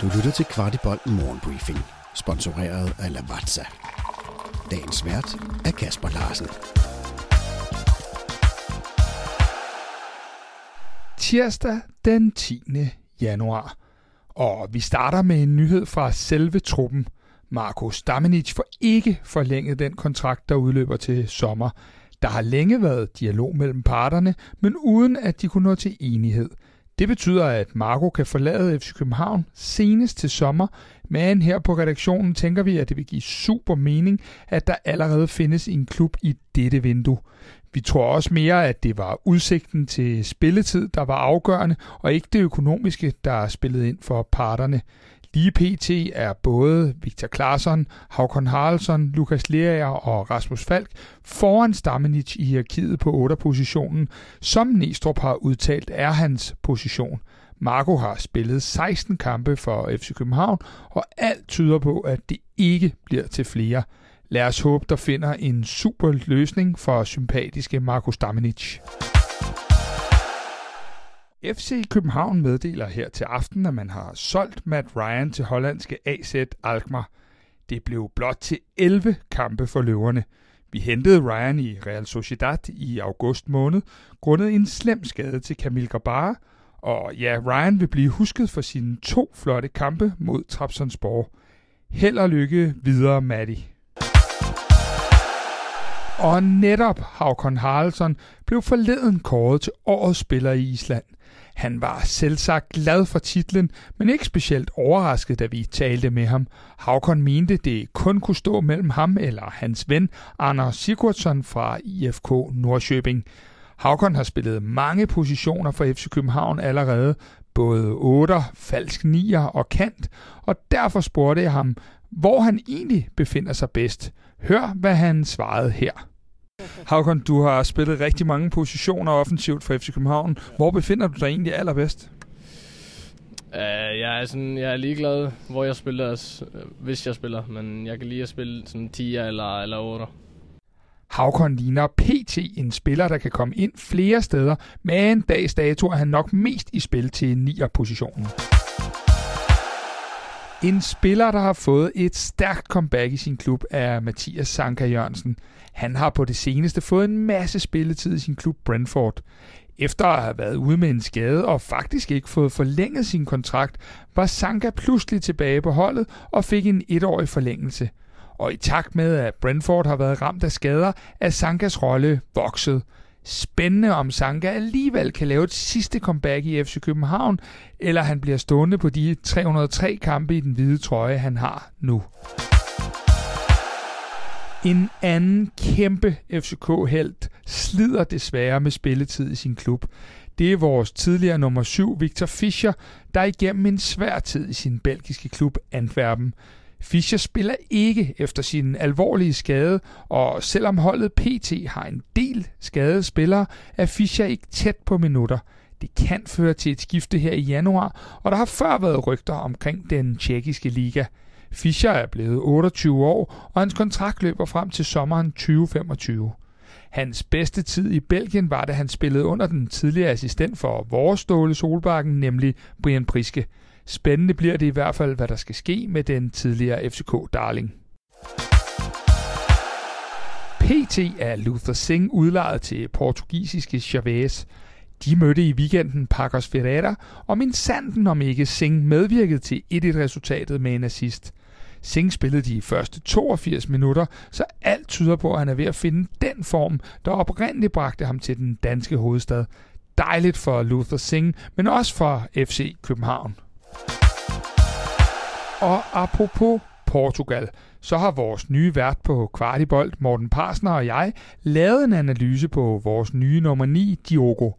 Du lytter til Kvartibolt Morgenbriefing, sponsoreret af Lavazza. Dagens vært er Kasper Larsen. Tirsdag den 10. januar. Og vi starter med en nyhed fra selve truppen. Marko Stamenic får ikke forlænget den kontrakt, der udløber til sommer. Der har længe været dialog mellem parterne, men uden at de kunne nå til enighed. Det betyder, at Marco kan forlade FC København senest til sommer, men her på redaktionen tænker vi, at det vil give super mening, at der allerede findes en klub i dette vindue. Vi tror også mere, at det var udsigten til spilletid, der var afgørende, og ikke det økonomiske, der spillede ind for parterne. Lige pt. er både Victor Claesson, Håkon Haraldsson, Lukas Lerager og Rasmus Falk foran Stamenic i hierarkiet på 8. positionen, som Næstrup har udtalt er hans position. Marco har spillet 16 kampe for FC København, og alt tyder på, at det ikke bliver til flere. Lad os håbe, der finder en super løsning for sympatiske Marco Stamenic. FC København meddeler her til aften, at man har solgt Matt Ryan til hollandske AZ Alkmaar. Det blev blot til 11 kampe for løverne. Vi hentede Ryan i Real Sociedad i august måned, grundet en slem skade til Camille Grabara, og ja, Ryan vil blive husket for sine to flotte kampe mod Trabzonspor. Held og lykke videre, Matti. Og netop Havkon Haraldsson blev forleden kåret til årets spiller i Island. Han var selvsagt glad for titlen, men ikke specielt overrasket, da vi talte med ham. Havkon mente, det kun kunne stå mellem ham eller hans ven, Anders Sigurdsson fra IFK Nordsjøbing. Havkon har spillet mange positioner for FC København allerede, både 8, falsk 9 og kant, og derfor spurgte jeg ham, hvor han egentlig befinder sig bedst. Hør, hvad han svarede her. Havkon, du har spillet rigtig mange positioner offensivt for FC København. Hvor befinder du dig egentlig allerbedst? Uh, jeg, er sådan, jeg er ligeglad, hvor jeg spiller, hvis jeg spiller, men jeg kan lige at spille sådan 10 eller, eller 8. Havkon ligner PT en spiller, der kan komme ind flere steder, men dags dato er han nok mest i spil til 9'er positionen. En spiller, der har fået et stærkt comeback i sin klub, er Mathias Sanka Jørgensen. Han har på det seneste fået en masse spilletid i sin klub Brentford. Efter at have været ude med en skade og faktisk ikke fået forlænget sin kontrakt, var Sanka pludselig tilbage på holdet og fik en etårig forlængelse. Og i takt med, at Brentford har været ramt af skader, er Sankas rolle vokset. Spændende om Sanka alligevel kan lave et sidste comeback i FC København, eller han bliver stående på de 303 kampe i den hvide trøje, han har nu. En anden kæmpe FCK-helt slider desværre med spilletid i sin klub. Det er vores tidligere nummer 7, Victor Fischer, der igennem en svær tid i sin belgiske klub Antwerpen. Fischer spiller ikke efter sin alvorlige skade, og selvom holdet PT har en del skadede spillere, er Fischer ikke tæt på minutter. Det kan føre til et skifte her i januar, og der har før været rygter omkring den tjekkiske liga. Fischer er blevet 28 år, og hans kontrakt løber frem til sommeren 2025. Hans bedste tid i Belgien var, da han spillede under den tidligere assistent for vores Ståle Solbakken, nemlig Brian Priske. Spændende bliver det i hvert fald, hvad der skal ske med den tidligere FCK-darling. PT er Luther Singh udlejet til portugisiske Chavez. De mødte i weekenden Pacos Ferreira, og min sanden om ikke Singh medvirkede til 1-1-resultatet med en assist. Singh spillede de første 82 minutter, så alt tyder på, at han er ved at finde den form, der oprindeligt bragte ham til den danske hovedstad. Dejligt for Luther Singh, men også for FC København. Og apropos Portugal, så har vores nye vært på Kvartibolt, Morten Parsner og jeg, lavet en analyse på vores nye nummer 9, Diogo.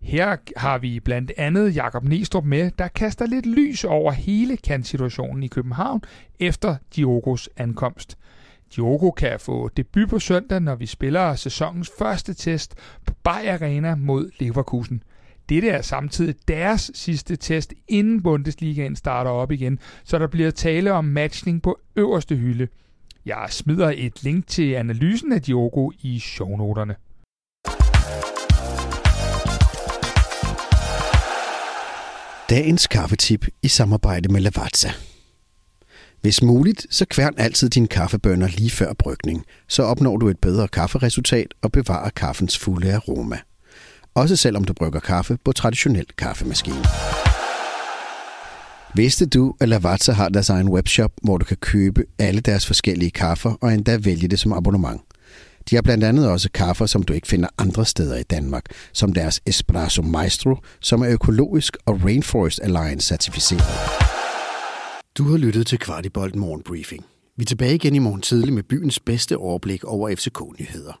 Her har vi blandt andet Jakob Nestrup med, der kaster lidt lys over hele kantsituationen i København efter Diogos ankomst. Diogo kan få debut på søndag, når vi spiller sæsonens første test på Bayer Arena mod Leverkusen. Dette er samtidig deres sidste test, inden Bundesligaen starter op igen, så der bliver tale om matchning på øverste hylde. Jeg smider et link til analysen af Diogo i shownoterne. Dagens kaffetip i samarbejde med Lavazza. Hvis muligt, så kværn altid dine kaffebønner lige før brygning, så opnår du et bedre kafferesultat og bevarer kaffens fulde aroma. Også selvom du brygger kaffe på traditionel kaffemaskine. Vidste du, at Lavazza har deres egen webshop, hvor du kan købe alle deres forskellige kaffer og endda vælge det som abonnement? De har blandt andet også kaffer, som du ikke finder andre steder i Danmark, som deres Espresso Maestro, som er økologisk og Rainforest Alliance certificeret. Du har lyttet til Kvartibolt Morgenbriefing. Vi er tilbage igen i morgen tidlig med byens bedste overblik over FCK-nyheder.